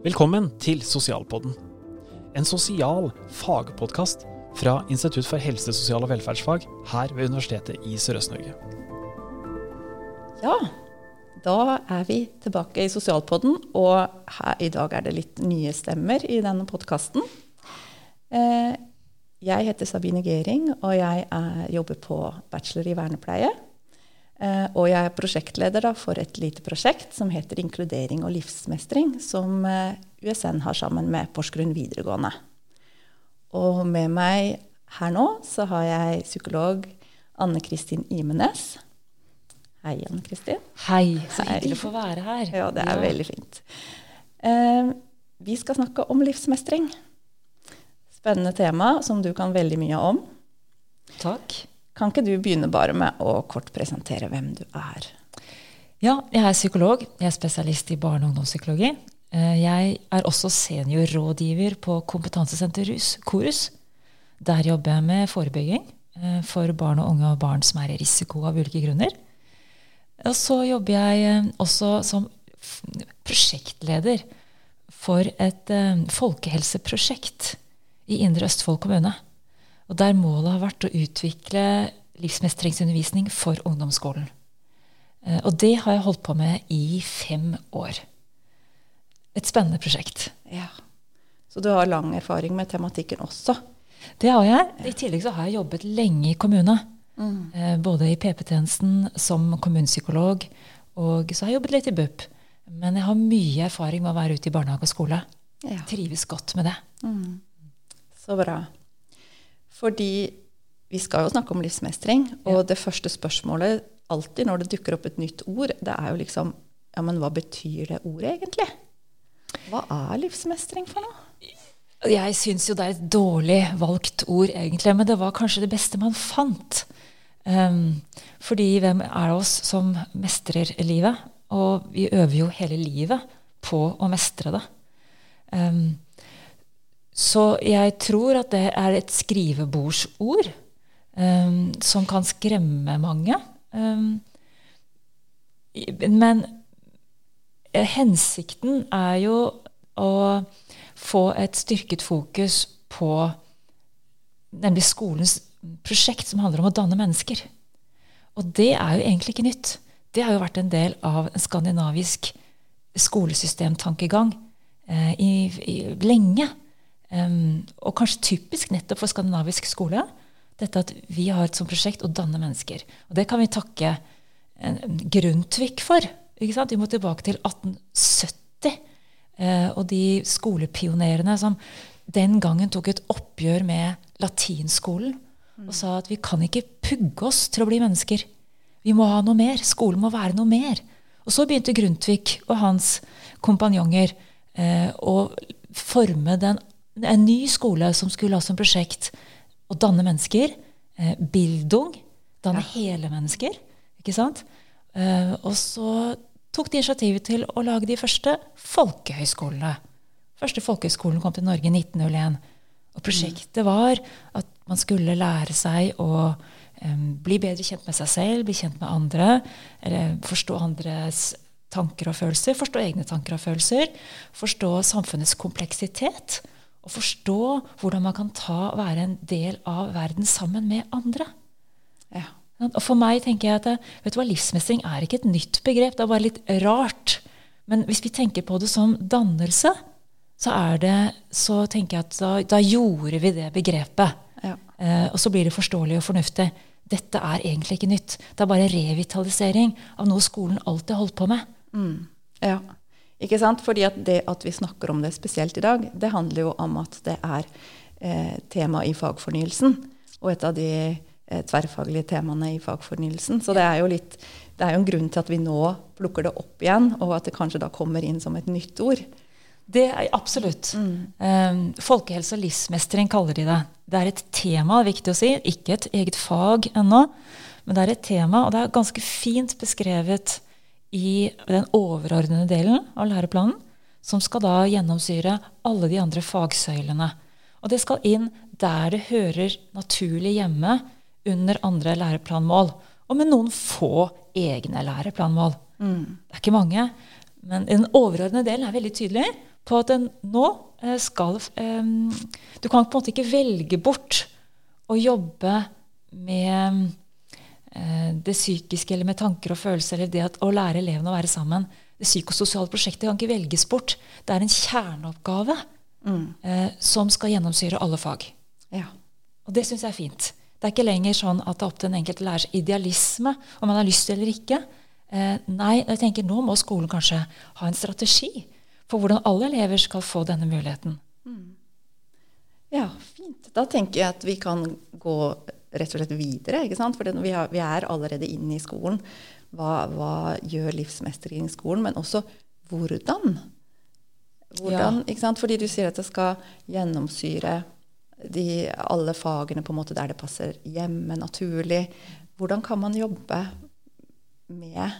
Velkommen til Sosialpodden. En sosial fagpodkast fra Institutt for helse, sosial og velferdsfag her ved Universitetet i Sørøst-Norge. Ja, da er vi tilbake i Sosialpodden, og her, i dag er det litt nye stemmer i denne podkasten. Eh, jeg heter Sabine Gering, og jeg er, jobber på bachelor i vernepleie. Eh, og jeg er prosjektleder da, for et lite prosjekt som heter Inkludering og livsmestring, som eh, USN har sammen med Porsgrunn videregående. Og med meg her nå så har jeg psykolog Anne Kristin Imenes. Hei, Anne Kristin. Hei. Så hyggelig å få være her. Ja, det er ja. veldig fint. Eh, vi skal snakke om livsmestring. Spennende tema som du kan veldig mye om. Takk. Kan ikke du begynne bare med å kort presentere hvem du er? Ja, jeg er psykolog. Jeg er spesialist i barne- og ungdomspsykologi. Eh, jeg er også seniorrådgiver på Kompetansesenter Rus, KORUS. Der jobber jeg med forebygging eh, for barn og unge og barn som er i risiko av ulike grunner. Og så jobber jeg eh, også som prosjektleder for et folkehelseprosjekt i Indre Østfold kommune. Og der målet har vært å utvikle livsmestringsundervisning for ungdomsskolen. Eh, og det har jeg holdt på med i fem år. Et spennende prosjekt. Ja. Så du har lang erfaring med tematikken også? Det har jeg. I tillegg så har jeg jobbet lenge i kommune. Mm. Eh, både i PP-tjenesten som kommunepsykolog, og så har jeg jobbet litt i BUP. Men jeg har mye erfaring med å være ute i barnehage og skole. Ja. Trives godt med det. Mm. Så bra. Fordi vi skal jo snakke om livsmestring, og det første spørsmålet alltid når det dukker opp et nytt ord, det er jo liksom Ja, men hva betyr det ordet egentlig? Hva er livsmestring for noe? Jeg syns jo det er et dårlig valgt ord, egentlig, men det var kanskje det beste man fant. Um, fordi hvem er det oss som mestrer livet? Og vi øver jo hele livet på å mestre det. Um, så jeg tror at det er et skrivebordsord um, som kan skremme mange. Um, men eh, hensikten er jo å få et styrket fokus på nemlig skolens prosjekt som handler om å danne mennesker. Og det er jo egentlig ikke nytt. Det har jo vært en del av en skandinavisk skolesystemtankegang eh, i, i, lenge. Um, og kanskje typisk nettopp for skandinavisk skole. Dette at vi har et sånt prosjekt å danne mennesker. Og det kan vi takke Grundtvig for. Vi må tilbake til 1870. Uh, og de skolepionerene som den gangen tok et oppgjør med latinskolen og sa at vi kan ikke pugge oss til å bli mennesker. Vi må ha noe mer. Skolen må være noe mer. Og så begynte Grundtvig og hans kompanjonger eh, å forme den en ny skole som skulle ha som prosjekt å danne mennesker. Eh, bildung. Danne ja. hele mennesker. Ikke sant? Eh, og så tok de initiativet til å lage de første folkehøyskolene. Første folkehøyskolen kom til Norge i 1901. Og prosjektet var at man skulle lære seg å um, bli bedre kjent med seg selv, bli kjent med andre, eller forstå andres tanker og følelser, forstå egne tanker og følelser, forstå samfunnets kompleksitet å forstå hvordan man kan ta, være en del av verden sammen med andre. Ja. Og For meg tenker jeg at vet du hva, livsmestring er ikke et nytt begrep. Det er bare litt rart. Men hvis vi tenker på det som dannelse, så, er det, så tenker jeg at da, da gjorde vi det begrepet. Ja. Eh, og så blir det forståelig og fornuftig. Dette er egentlig ikke nytt. Det er bare revitalisering av noe skolen alltid har holdt på med. Mm. Ja. Ikke sant? Fordi at det at vi snakker om det spesielt i dag, det handler jo om at det er eh, tema i fagfornyelsen. Og et av de eh, tverrfaglige temaene i fagfornyelsen. Så det er, jo litt, det er jo en grunn til at vi nå plukker det opp igjen, og at det kanskje da kommer inn som et nytt ord. Det er absolutt. Mm. Um, folkehelse og livsmestring kaller de det. Det er et tema, viktig å si. Ikke et eget fag ennå. Men det er et tema, og det er ganske fint beskrevet i den overordnede delen av læreplanen, som skal da gjennomsyre alle de andre fagsøylene. Og det skal inn der det hører naturlig hjemme under andre læreplanmål. Og med noen få egne læreplanmål. Mm. Det er ikke mange. Men den overordnede delen er veldig tydelig. på at den nå eh, skal eh, Du kan på en måte ikke velge bort å jobbe med det psykiske eller med tanker og følelser, eller det at, å lære elevene å være sammen. Det psykososiale prosjektet kan ikke velges bort. Det er en kjerneoppgave mm. eh, som skal gjennomsyre alle fag. Ja. Og det syns jeg er fint. Det er ikke lenger sånn at det er opp til den enkelte lærers idealisme om man har lyst eller ikke. Eh, nei, jeg tenker nå må skolen kanskje ha en strategi for hvordan alle elever skal få denne muligheten. Mm. Ja, fint. Da tenker jeg at vi kan gå rett og slett videre. ikke sant? For vi, har, vi, er allerede inne i skolen. Hva, hva, gjør livsmestring i skolen? Men også hvordan. hvordan ja. ikke sant? Fordi du sier at det skal gjennomsyre de, alle fagene på en måte der det passer hjemme naturlig. Hvordan kan man jobbe med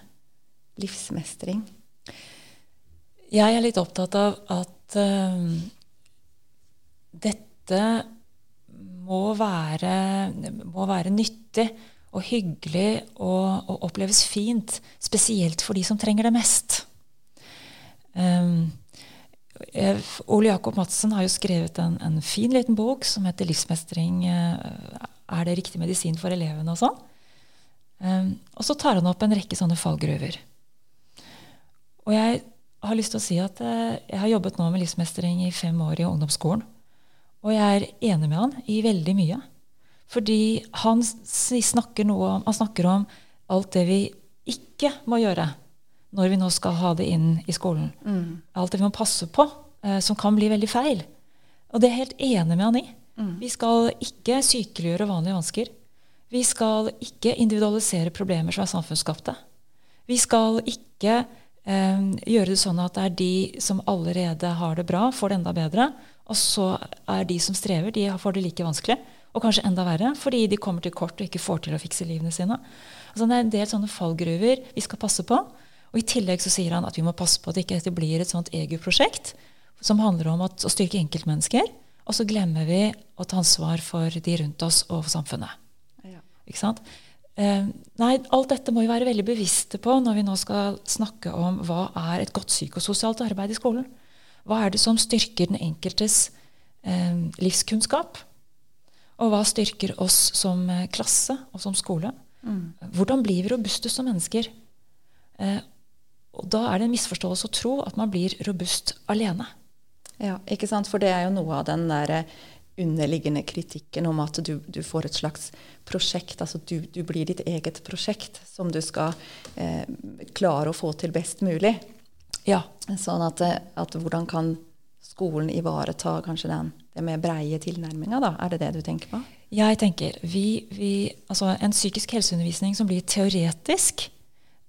livsmestring? Jeg er litt opptatt av at uh, dette må være, må være, nyttig og hyggelig og, og, oppleves fint, spesielt for de som trenger det mest. Um, Eh, Ole Jakob Madsen har jo skrevet en, en, fin liten bok som heter 'Livsmestring eh, er det riktig medisin for elevene?' og sånn. Um, og så tar han opp en rekke sånne fallgruver. Og jeg har lyst til å si at uh, jeg har jobbet nå med livsmestring i fem år i ungdomsskolen. Og jeg er enig med han i veldig mye. Fordi han snakker, om, han snakker om alt det vi ikke må gjøre når vi nå skal ha det inn i skolen. Mm. Alt det vi må passe på, eh, som kan bli veldig feil. Og det er jeg helt enig med han i. Mm. Vi skal ikke sykeliggjøre vanlige vansker. Vi skal ikke individualisere problemer som er samfunnsskapte. Vi skal ikke eh, gjøre det sånn at det er de som allerede har det bra, får det enda bedre. Og så er de som strever, de får det like vanskelig. Og kanskje enda verre, fordi de kommer til kort og ikke får til å fikse livene sine. Altså, det er en del sånne fallgruver vi skal passe på. Og I tillegg så sier han at vi må passe på at ikke dette blir et sånt egu-prosjekt som handler om at, å styrke enkeltmennesker, og så glemmer vi å ta ansvar for de rundt oss og for samfunnet. Ja. Ikke sant? Eh, nei, Alt dette må vi være veldig bevisste på når vi nå skal snakke om hva er et godt psykososialt arbeid i skolen. Hva er det som styrker den enkeltes eh, livskunnskap? Og hva styrker oss som eh, klasse og som skole? Mm. Hvordan blir vi robuste som mennesker? Eh, og da er det en misforståelse å tro at man blir robust alene. Ja, ikke sant? For det er jo noe av den der eh, underliggende kritikken om at du, du får et slags prosjekt. Altså du, du, blir ditt eget prosjekt som du skal eh, klare å få til best mulig. Ja. Sånn at, at hvordan kan skolen ivareta kanskje den, det med breie tilnærminga, da? Er det det du tenker på? Jeg tenker vi, vi, altså En psykisk helseundervisning som blir teoretisk,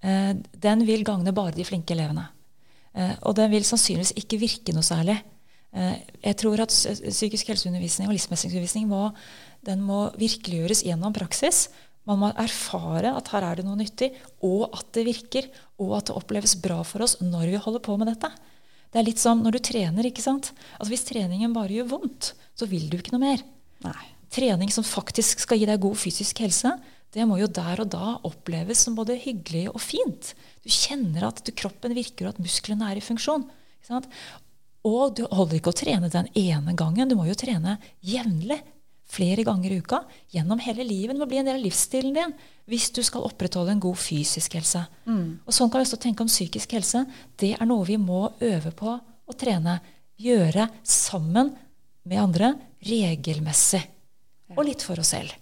Eh, den vil gagne bare de flinke elevene. Eh, og den vil sannsynligvis ikke virke noe særlig. Eh, jeg tror at psykisk helseundervisning og livsmestringsundervisning må, den må virkeliggjøres gjennom praksis. Man må erfare at her er det noe nyttig, og at det virker. Og at det oppleves bra for oss når vi holder på med dette. Det er litt som når du trener. ikke sant? Altså Hvis treningen bare gjør vondt, så vil du ikke noe mer. Nei. Trening som faktisk skal gi deg god fysisk helse, det må jo der og da oppleves som både hyggelig og fint. Du kjenner at kroppen virker, og at musklene er i funksjon. Og du holder ikke å trene den ene gangen. Du må jo trene jevnlig. Flere ganger i uka. Gjennom hele livet. Det må bli en del av livsstilen din hvis du skal opprettholde en god fysisk helse. Mm. Og Sånn kan vi også tenke om psykisk helse. Det er noe vi må øve på å trene. Gjøre sammen med andre regelmessig. Og litt for oss selv.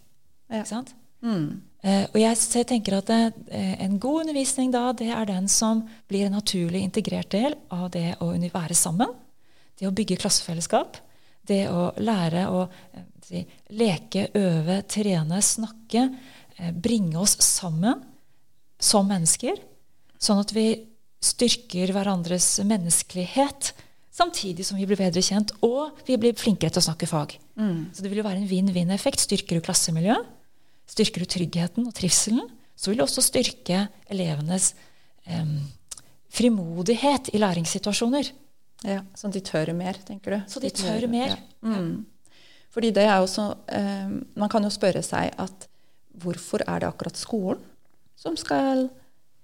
Ja. Ikke sant? Mm. Uh, og jeg, jeg, tenker at det, uh, En god undervisning da, det er den som blir en naturlig integrert del av det å være sammen. Det å bygge klassefellesskap. Det å lære å uh, si, leke, øve, trene, snakke. bringe oss sammen som mennesker. Sånn at vi styrker hverandres menneskelighet samtidig som vi blir bedre kjent, og vi blir flinkere til å snakke fag. Mm. Så det vil jo være en vinn-vinn-effekt. Styrker du klassemiljøet, Styrker du tryggheten og trivselen, så vil det også styrke elevenes eh, frimodighet i læringssituasjoner. Ja, Sånn at de tør mer, tenker du? Så de, tør, mer. Ja. Mm. Fordi det er også eh, Man kan jo spørre seg at hvorfor er det akkurat skolen som skal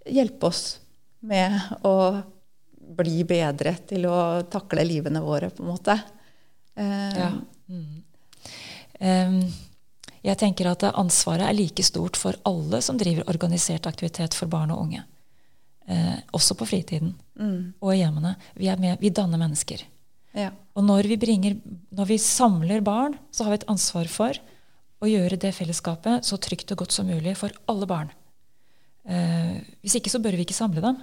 hjelpe oss med å bli bedre til å takle livene våre, på en måte. Eh, Ja. Mm. Em, jeg tenker at ansvaret er like stort for alle som driver organisert aktivitet for barn og unge. Eh, også på fritiden mm, og i hjemmene. Vi, er med, vi danner mennesker. ja. Og når vi, bringer, når vi samler barn, så har vi et ansvar for å gjøre det fellesskapet så trygt og godt som mulig for alle barn. Eh, hvis ikke så bør vi ikke samle dem.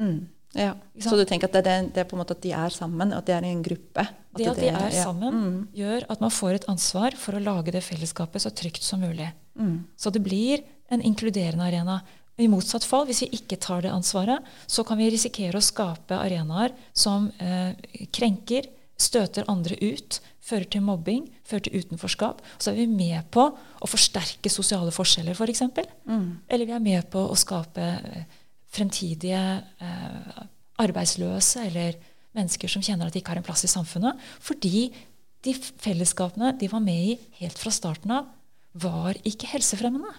Mm, ja. Så du tenker at det, er- det er på en måte at de er sammen, at de er i en gruppe? Det at de er ja. sammen, Mm, gjør at man får et ansvar for å lage det fellesskapet så trygt som mulig. mm, Så det blir en inkluderende arena. I motsatt fall, hvis vi ikke tar det ansvaret, så kan vi risikere å skape arenaer som eh, krenker, støter andre ut, fører til mobbing, fører til utenforskap. Så er vi med på å forsterke sosiale forskjeller, f.eks. For eksempel. mm, Eller vi er med på å skape eh, fremtidige eh, arbeidsløse eller mennesker som kjenner at de ikke har en plass i samfunnet. Fordi de fellesskapene de var med i helt fra starten av, var ikke helsefremmende.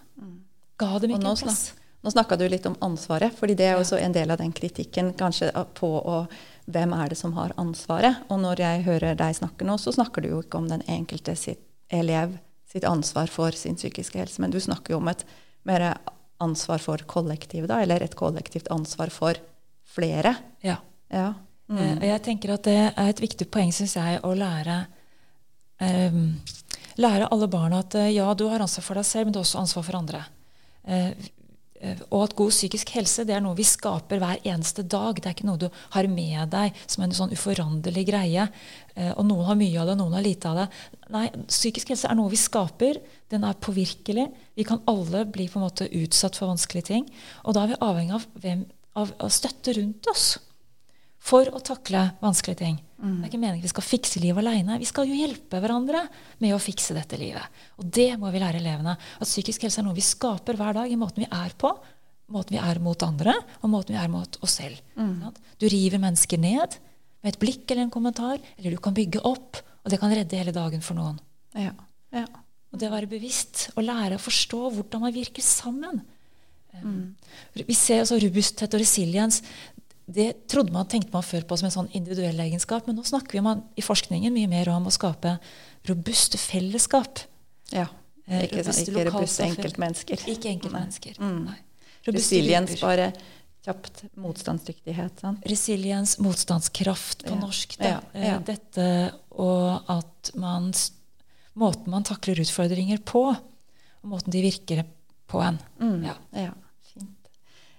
Ga dem ikke en plass. snak, nå snakka du litt om ansvaret, fordi det er også en del av den kritikken kanskje på å, hvem er det som har ansvaret. Og når jeg hører deg snakke nå, så snakker du jo ikke om den enkelte sitt elev sitt ansvar for sin psykiske helse, men du snakker jo om et mer ansvar for kollektivet, da, eller et kollektivt ansvar for flere. Ja. Ja. Mm. Eh, jeg tenker at det er et viktig poeng, syns jeg, å lære um, Lære alle barna at eh, ja, du har ansvar for deg selv, men du har også ansvar for andre. Eh, og at god psykisk helse det er noe vi skaper hver eneste dag. Det er ikke noe du har med deg som en sånn uforanderlig greie. Eh, og noen har mye av det, noen har lite av det. Nei, psykisk helse er noe vi skaper. Den er påvirkelig. Vi kan alle bli på en måte utsatt for vanskelige ting. Og da er vi avhengig av, hvem, av støtte rundt oss for å takle vanskelige ting. Det er ikke meningen vi skal fikse livet alene. Vi skal jo hjelpe hverandre med å fikse dette livet. Og det må vi lære elevene. At psykisk helse er noe vi skaper hver dag i måten vi er på, måten vi er mot andre, og måten vi er mot oss selv. Mm. Du river mennesker ned med et blikk eller en kommentar, eller du kan bygge opp, og det kan redde hele dagen for noen. ja. ja. Og det å være bevisst og lære å forstå hvordan man virker sammen. Mm. Vi ser altså robusthet og resiliens. Det trodde man, tenkte man før på som en sånn individuell egenskap, men nå snakker vi om, i forskningen mye mer om å skape robuste fellesskap. ja. Eh, Ikke, sånn, robuste ikke robuste enkeltmennesker. Ikke enkeltmennesker. Mm. Nei. Resiliens, bare kjapt motstandsdyktighet. Sant? Resiliens, motstandskraft på Ja. norsk. Ja, ja. Eh, Dette og at man Måten man takler utfordringer på, og måten de virker på en. Mm. Ja. Ja, fint.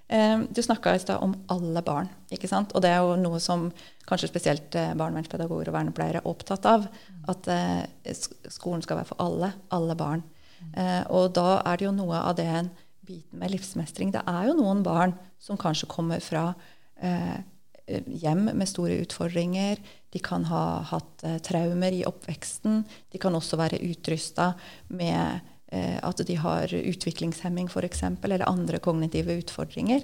Eh, du snakka i stad om alle barn, ikke sant? og det er jo noe som kanskje spesielt eh, barnevernspedagoger og vernepleiere er opptatt av. At eh, skolen skal være for alle, alle barn. Eh, og da er det jo noe av den biten med livsmestring. Det er jo noen barn som kanskje kommer fra eh, hjem med store utfordringer. De kan ha hatt traumer i oppveksten. De kan også være utrusta med at de har utviklingshemming f.eks., eller andre kognitive utfordringer.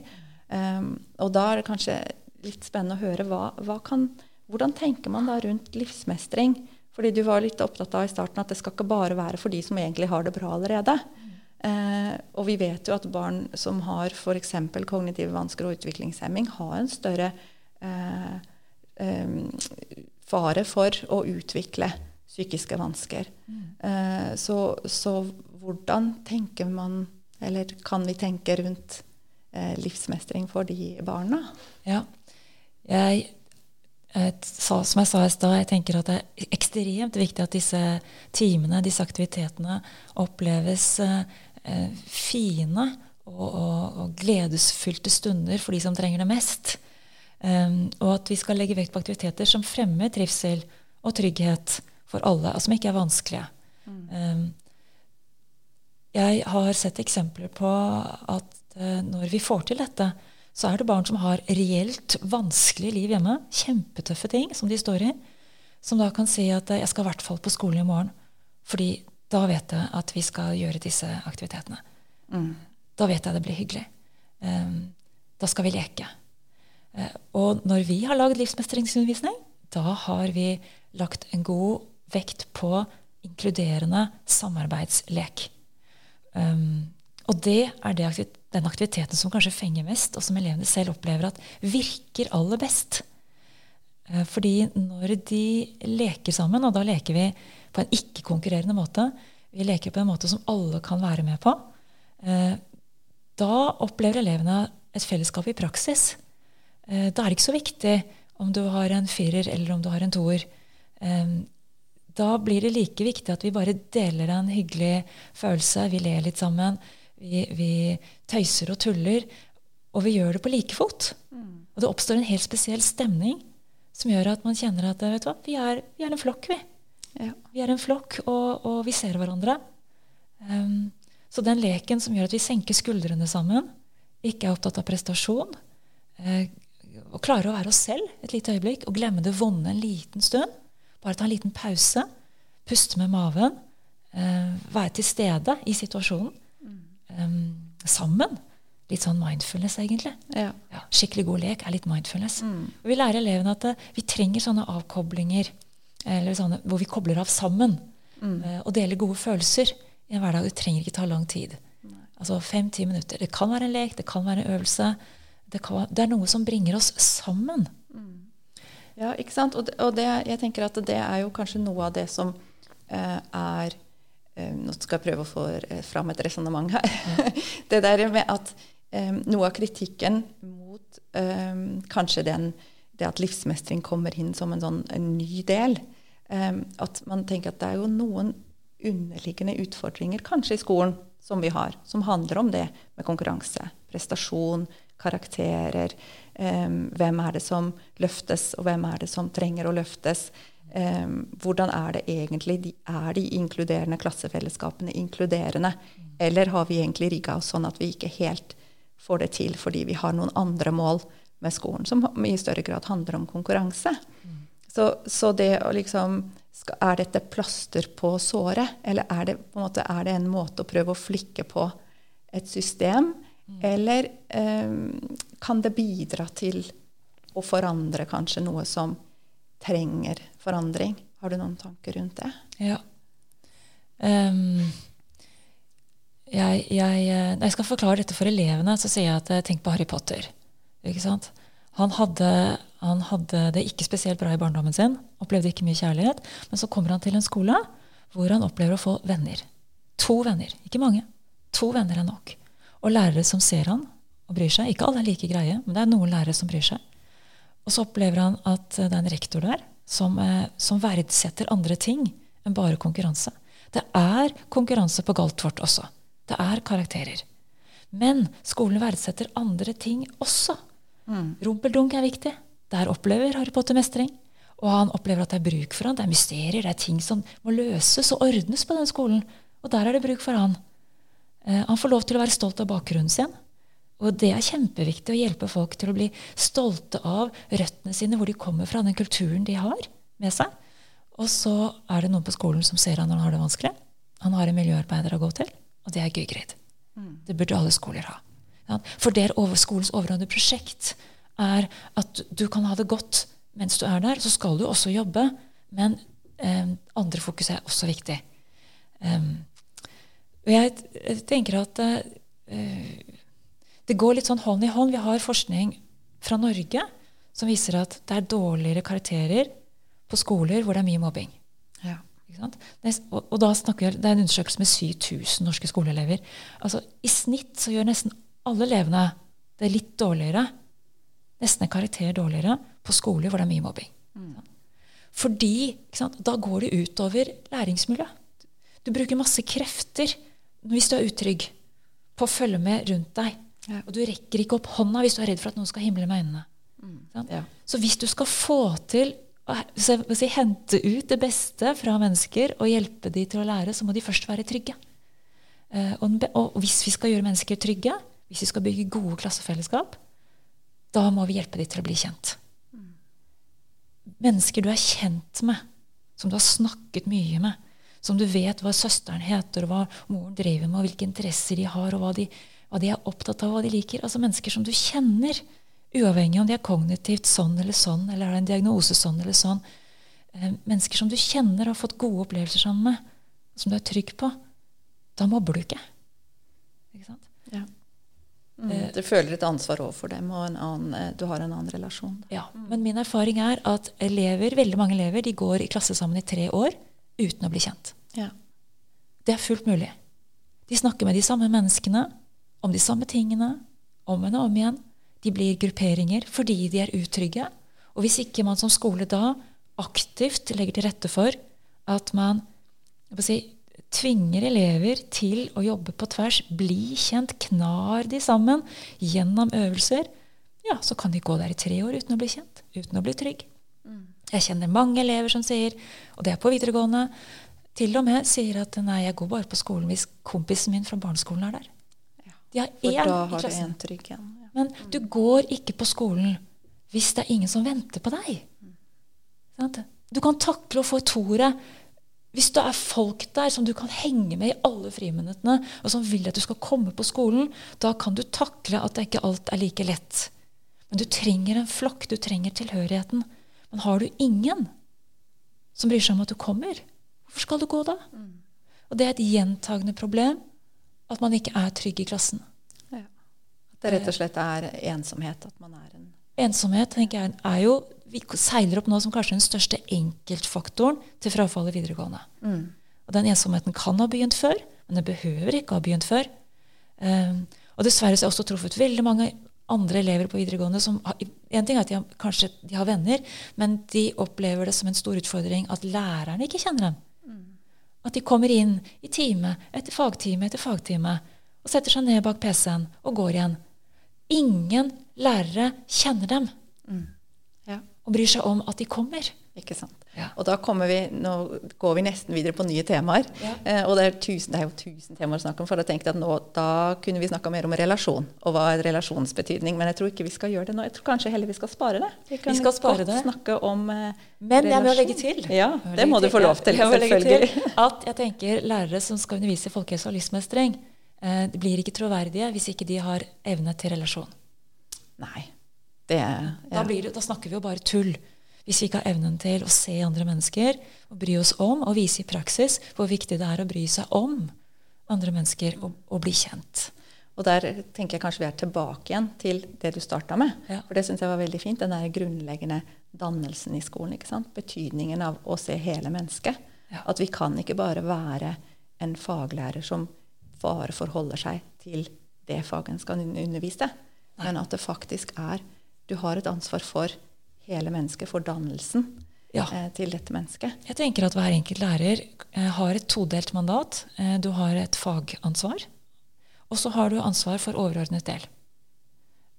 Um, og da er det kanskje litt spennende å høre hva, hva kan, hvordan tenker man da rundt livsmestring? Fordi du var litt opptatt av i starten at det skal ikke bare være for de som egentlig har det bra allerede. Eh, og vi vet jo at barn som har f.eks. kognitive vansker og utviklingshemming, har en større eh, eh, fare for å utvikle psykiske vansker. Eh, så, så hvordan tenker man, eller kan vi tenke rundt eh, livsmestring for de barna? Ja. Jeg, jeg sa, som jeg sa i stad, jeg tenker at det er ekstremt viktig at disse timene, disse aktivitetene, oppleves eh, fine og, og, og gledesfylte stunder for de som trenger det mest. Um, og at vi skal legge vekt på aktiviteter som fremmer trivsel og trygghet for alle, og som ikke er vanskelige. Um, jeg har sett eksempler på at eh, når vi får til dette, så er det barn som har reelt vanskelig liv hjemme. Kjempetøffe ting som de står i. Som da kan si at eh, jeg skal i hvert fall på skolen i morgen. Fordi da vet jeg at vi skal gjøre disse aktivitetene. Da vet jeg det blir hyggelig. Um, da skal vi leke. Eh, og når vi har lagd livsmestringsundervisning, da har vi lagt en god vekt på inkluderende samarbeidslek. Um, og det er det, den aktiviteten som kanskje fenger mest, og som elevene selv opplever at virker aller best. Uh, fordi når de leker sammen, og da leker vi på en ikke-konkurrerende måte, vi leker på en måte som alle kan være med på, Uh, da opplever elevene et fellesskap i praksis. Uh, da er det ikke så viktig om du har en firer eller om du har en toer. Da blir det like viktig at vi bare deler en hyggelig følelse, vi ler litt sammen, vi, vi tøyser og tuller, og vi gjør det på like fot. Mm. Og det oppstår en helt spesiell stemning som gjør at man kjenner at vet du hva, vi, er, vi er en flokk, vi. Ja. Vi er en flokk, og, og vi ser hverandre. Um, så den leken som gjør at vi senker skuldrene sammen, ikke er opptatt av prestasjon, uh, og klarer å være oss selv et lite øyeblikk og glemme det vonde en liten stund, bare ta en liten pause, puste med maven, uh, være til stede i situasjonen um, sammen litt sånn mindfulness, egentlig. Ja. Ja, skikkelig god lek er litt mindfulness. Mm. Vi lærer elevene at uh, vi trenger sånne avkoblinger eller sånne, hvor vi kobler av sammen. Mm. Uh, og deler gode følelser i en hverdag. Det trenger ikke ta lang tid. Nei. Altså fem-ti minutter. Det kan være en lek, det kan være en øvelse. Det, kan, det er noe som bringer oss sammen. Mm. Ja, ikke sant. Og, det, og det, jeg tenker at det er jo kanskje noe av det som eh, er nå skal jeg prøve å få fram et resonnement her. Ja. det der med at eh, noe av kritikken mot um, kanskje den, det at livsmestring kommer inn som en sånn en ny del. Um, at man tenker at det er jo noen underliggende utfordringer kanskje i skolen som vi har, som handler om det med konkurranse, prestasjon, karakterer. hvem er det som løftes, og hvem er det som trenger å løftes? hvordan er det egentlig? Er de inkluderende klassefellesskapene inkluderende? Eller har vi egentlig rigga oss sånn at vi ikke helt får det til fordi vi har noen andre mål med skolen som i større grad handler om konkurranse. Mm. Så, så, det å liksom Er dette plaster på såret, eller er det, en måte, er det en måte å prøve å flikke på et system? Mm. Eller um, kan det bidra til å forandre kanskje noe som trenger forandring? Har du noen tanker rundt det? Ja. Um, jeg, jeg, eh, når jeg skal forklare dette for elevene, så sier jeg at eh, tenk på Harry Potter. Han hadde, han hadde, det ikke spesielt bra i barndommen sin, opplevde ikke mye kjærlighet. Men så kommer han til en skole hvor han opplever å få venner. To venner, ikke mange. To venner er nok. Og lærere som ser han og bryr seg. Ikke alle er like greie, men det er noen lærere som bryr seg. Og så opplever han at det er en rektor der som, eh, som verdsetter andre ting enn bare konkurranse. Det er konkurranse på Galtvort også. Det er karakterer. Men skolen verdsetter andre ting også. Mm. Rumpeldunk er viktig. Der opplever Harry Potter mestring. Og han opplever at det er bruk for han. Det er mysterier, det er ting som må løses og ordnes på den skolen. Og der er det bruk for han. Eh, han får lov til å være stolt av bakgrunnen sin. Og det er kjempeviktig å hjelpe folk til å bli stolte av røttene sine, hvor de kommer fra, den kulturen de har med seg. Og så er det noen på skolen som ser han når han har det vanskelig. Han har en miljøarbeider å gå til og det er Gygrid. Mm. Det burde alle skoler ha. For det er skolens overordnede prosjekt er at du kan ha det godt mens du er der. Så skal du også jobbe, men eh, andre fokus er også viktig. Um, og jeg, tenker at uh, det går litt sånn hånd i hånd. Vi har forskning fra Norge som viser at det er dårligere karakterer på skoler hvor det er mye mobbing. Og, og, da snakker jeg, Det er en undersøkelse med 7000 norske skoleelever. Altså, I snitt så gjør nesten alle elevene det litt dårligere, nesten en karakter dårligere, på skoler hvor det er mye mobbing. Mm. Fordi da går det utover læringsmiljøet. Du bruker masse krefter hvis du er utrygg, på å følge med rundt deg. Ja. Og du rekker ikke opp hånda hvis du er redd for at noen skal himle med øynene. Mm. Ja. Så hvis du skal få til å si, hente ut det beste fra mennesker og hjelpe dem til å lære, så må de først være trygge. Eh, og, og, hvis vi skal gjøre mennesker trygge, hvis vi skal bygge gode klassefellesskap, da må vi hjelpe dem til å bli kjent. Mennesker du er kjent med, som du har snakket mye med, som du vet hva søsteren heter, og hva moren driver med, og hvilke interesser de har, og hva de, hva de er opptatt av, og hva de liker. Altså mennesker som du kjenner. Uavhengig om de er kognitivt sånn eller sånn, eller har en diagnose sånn eller sånn. Eh, mennesker som du kjenner og har fått gode opplevelser sammen med, som du er trygg på. Da mobber du ikke. Ikke sant? Ja. Mm. Du føler et ansvar overfor dem, og annen, eh, du har en annen relasjon. Ja, Men min erfaring er at elever, veldig mange elever de går i klasse sammen i tre år uten å bli kjent. Ja. Det er fullt mulig. De snakker med de samme menneskene om de samme tingene om og om igjen. De blir grupperinger fordi de er utrygge. Og hvis ikke man som skole da aktivt legger til rette for at man si, tvinger elever til å jobbe på tvers, bli kjent, knar de sammen gjennom øvelser, ja, så kan de gå der i tre år uten å bli kjent, uten å bli trygg. Jeg kjenner mange elever som sier, og det er på videregående, til og med sier at nei, jeg går bare på skolen hvis kompisen min fra barneskolen er der. De har én i klassen. Trygg, ja. Men du går ikke på skolen hvis det er ingen som venter på deg. Du kan takle å få toret hvis det er folk der som du kan henge med i alle friminuttene, og som vil at du skal komme på skolen, da kan du takle at det ikke alt er like lett. Men du trenger en flokk, du trenger tilhørigheten. Men har du ingen som bryr seg om at du kommer, hvorfor skal du gå da? Mm. Og det er et gjentagende problem at man ikke er trygg i klassen. Ja. At det rett og slett er ensomhet? At man er en Ensomhet tenker jeg, er jo vi seiler opp nå som kanskje den største enkeltfaktoren til frafall i videregående. Mm. Og den ensomheten kan ha begynt før, men den behøver ikke ha begynt før. Um, og dessverre så har jeg også truffet veldig mange andre elever på videregående som har, En ting er at de har, kanskje de har venner, men de opplever det som en stor utfordring at lærerne ikke kjenner dem. Mm. At de kommer inn i time etter fagtime etter fagtime og setter seg ned bak PC-en og går igjen. Ingen lærere kjenner dem. Mm og bryr seg om at de kommer. Ikke sant. Ja. Og da kommer vi, nå går vi nesten videre på nye temaer. Ja. Eh, og det er, tusen, det er, jo tusen temaer å snakke om. For jeg tenkte at nå, da kunne vi snakka mer om relasjon. Og hva er relasjonsbetydning. Men jeg tror ikke vi skal gjøre det nå. Jeg tror kanskje heller vi skal spare det. Vi, vi skal spare det. snakke om eh, Men jeg må legge til. Ja, det må du få lov til. selvfølgelig. Til at jeg tenker lærere som skal undervise i folkehelse og livsmestring, eh, blir ikke troverdige hvis ikke de har evne til relasjon. Nei. Det, ja. da, det, da, snakker vi jo bare tull. Hvis vi ikke har evnen til å se andre mennesker og bry oss om og vise i praksis hvor viktig det er å bry seg om andre mennesker og, og bli kjent. Og der tenker jeg kanskje vi er tilbake igjen til det du starta med. Ja. For det syns jeg var veldig fint. Den der grunnleggende dannelsen i skolen. ikke sant? Betydningen av å se hele mennesket. Ja. At vi kan ikke bare være en faglærer som bare forholder seg til det faget en skal undervise, Nei. men at det faktisk er du har et ansvar for hele mennesket, for dannelsen ja. eh, til dette mennesket. Jeg tenker at hver enkelt lærer eh, har et todelt mandat. Eh, du har et fagansvar, og så har du ansvar for overordnet del.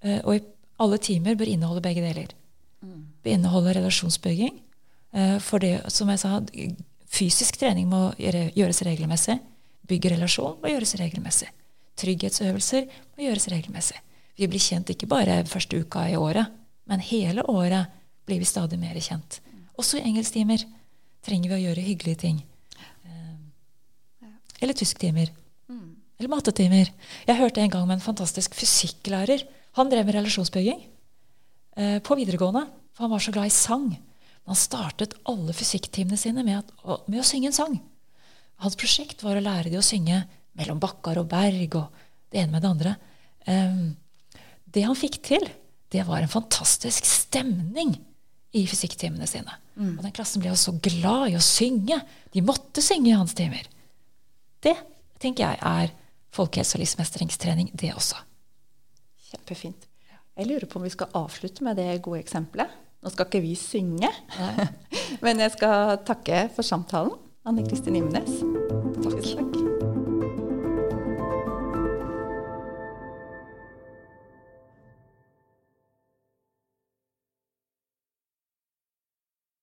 Eh, og i, alle timer bør inneholde begge deler. Mm. Bør inneholde relasjonsbygging. Eh, for det, som jeg sa, fysisk trening må gjøres regelmessig. Bygge relasjon må gjøres regelmessig. Trygghetsøvelser må gjøres regelmessig. Vi blir kjent ikke bare første uka i året, men hele året blir vi stadig mer kjent. Også i engelsktimer trenger vi å gjøre hyggelige ting. Eh, eller tysktimer. Mm. Eller mattetimer. Jeg hørte en gang med en fantastisk fysikklærer. Han drev med relasjonsbygging eh, på videregående. For han var så glad i sang. Han startet alle fysikktimene sine med, at, med, å synge en sang. Hans prosjekt var å lære de å synge mellom bakker og berg og det ene med det andre. Um, det han fikk til, det var en fantastisk stemning i fysikktimene sine. Mm. Og den klassen ble jo så glad i å synge. De måtte synge i hans timer. Det tenker jeg er folkehelse- og livsmestringstrening, det også. Kjempefint. Jeg lurer på om vi skal avslutte med det gode eksempelet. Nå skal ikke vi synge, men jeg skal takke for samtalen. Anne Kristin Imnes. Takk.